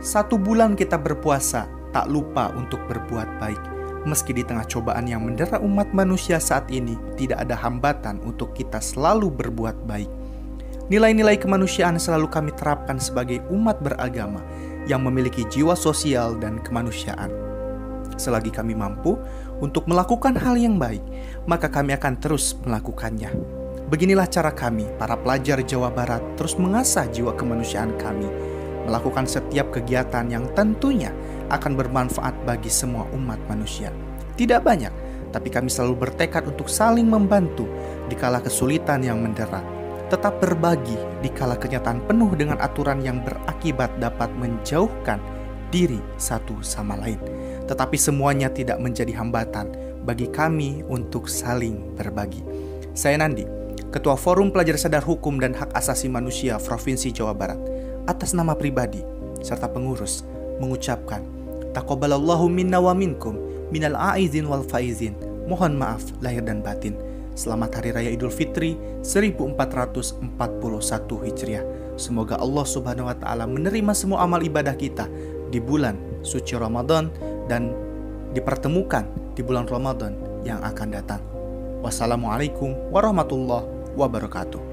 Satu bulan kita berpuasa, tak lupa untuk berbuat baik. Meski di tengah cobaan yang mendera umat manusia saat ini, tidak ada hambatan untuk kita selalu berbuat baik. Nilai-nilai kemanusiaan selalu kami terapkan sebagai umat beragama yang memiliki jiwa sosial dan kemanusiaan. Selagi kami mampu untuk melakukan hal yang baik, maka kami akan terus melakukannya. Beginilah cara kami, para pelajar Jawa Barat, terus mengasah jiwa kemanusiaan kami, melakukan setiap kegiatan yang tentunya akan bermanfaat bagi semua umat manusia. Tidak banyak, tapi kami selalu bertekad untuk saling membantu di kala kesulitan yang mendera. Tetap berbagi di kala kenyataan penuh dengan aturan yang berakibat dapat menjauhkan diri satu sama lain. Tetapi semuanya tidak menjadi hambatan bagi kami untuk saling berbagi. Saya Nandi, Ketua Forum Pelajar Sadar Hukum dan Hak Asasi Manusia Provinsi Jawa Barat, atas nama pribadi serta pengurus mengucapkan Taqabbalallahu minna wa minkum minal aizin wal faizin. Mohon maaf lahir dan batin. Selamat Hari Raya Idul Fitri 1441 Hijriah. Semoga Allah Subhanahu wa taala menerima semua amal ibadah kita di bulan suci Ramadan dan dipertemukan di bulan Ramadan yang akan datang. Wassalamualaikum warahmatullahi wabarakatuh.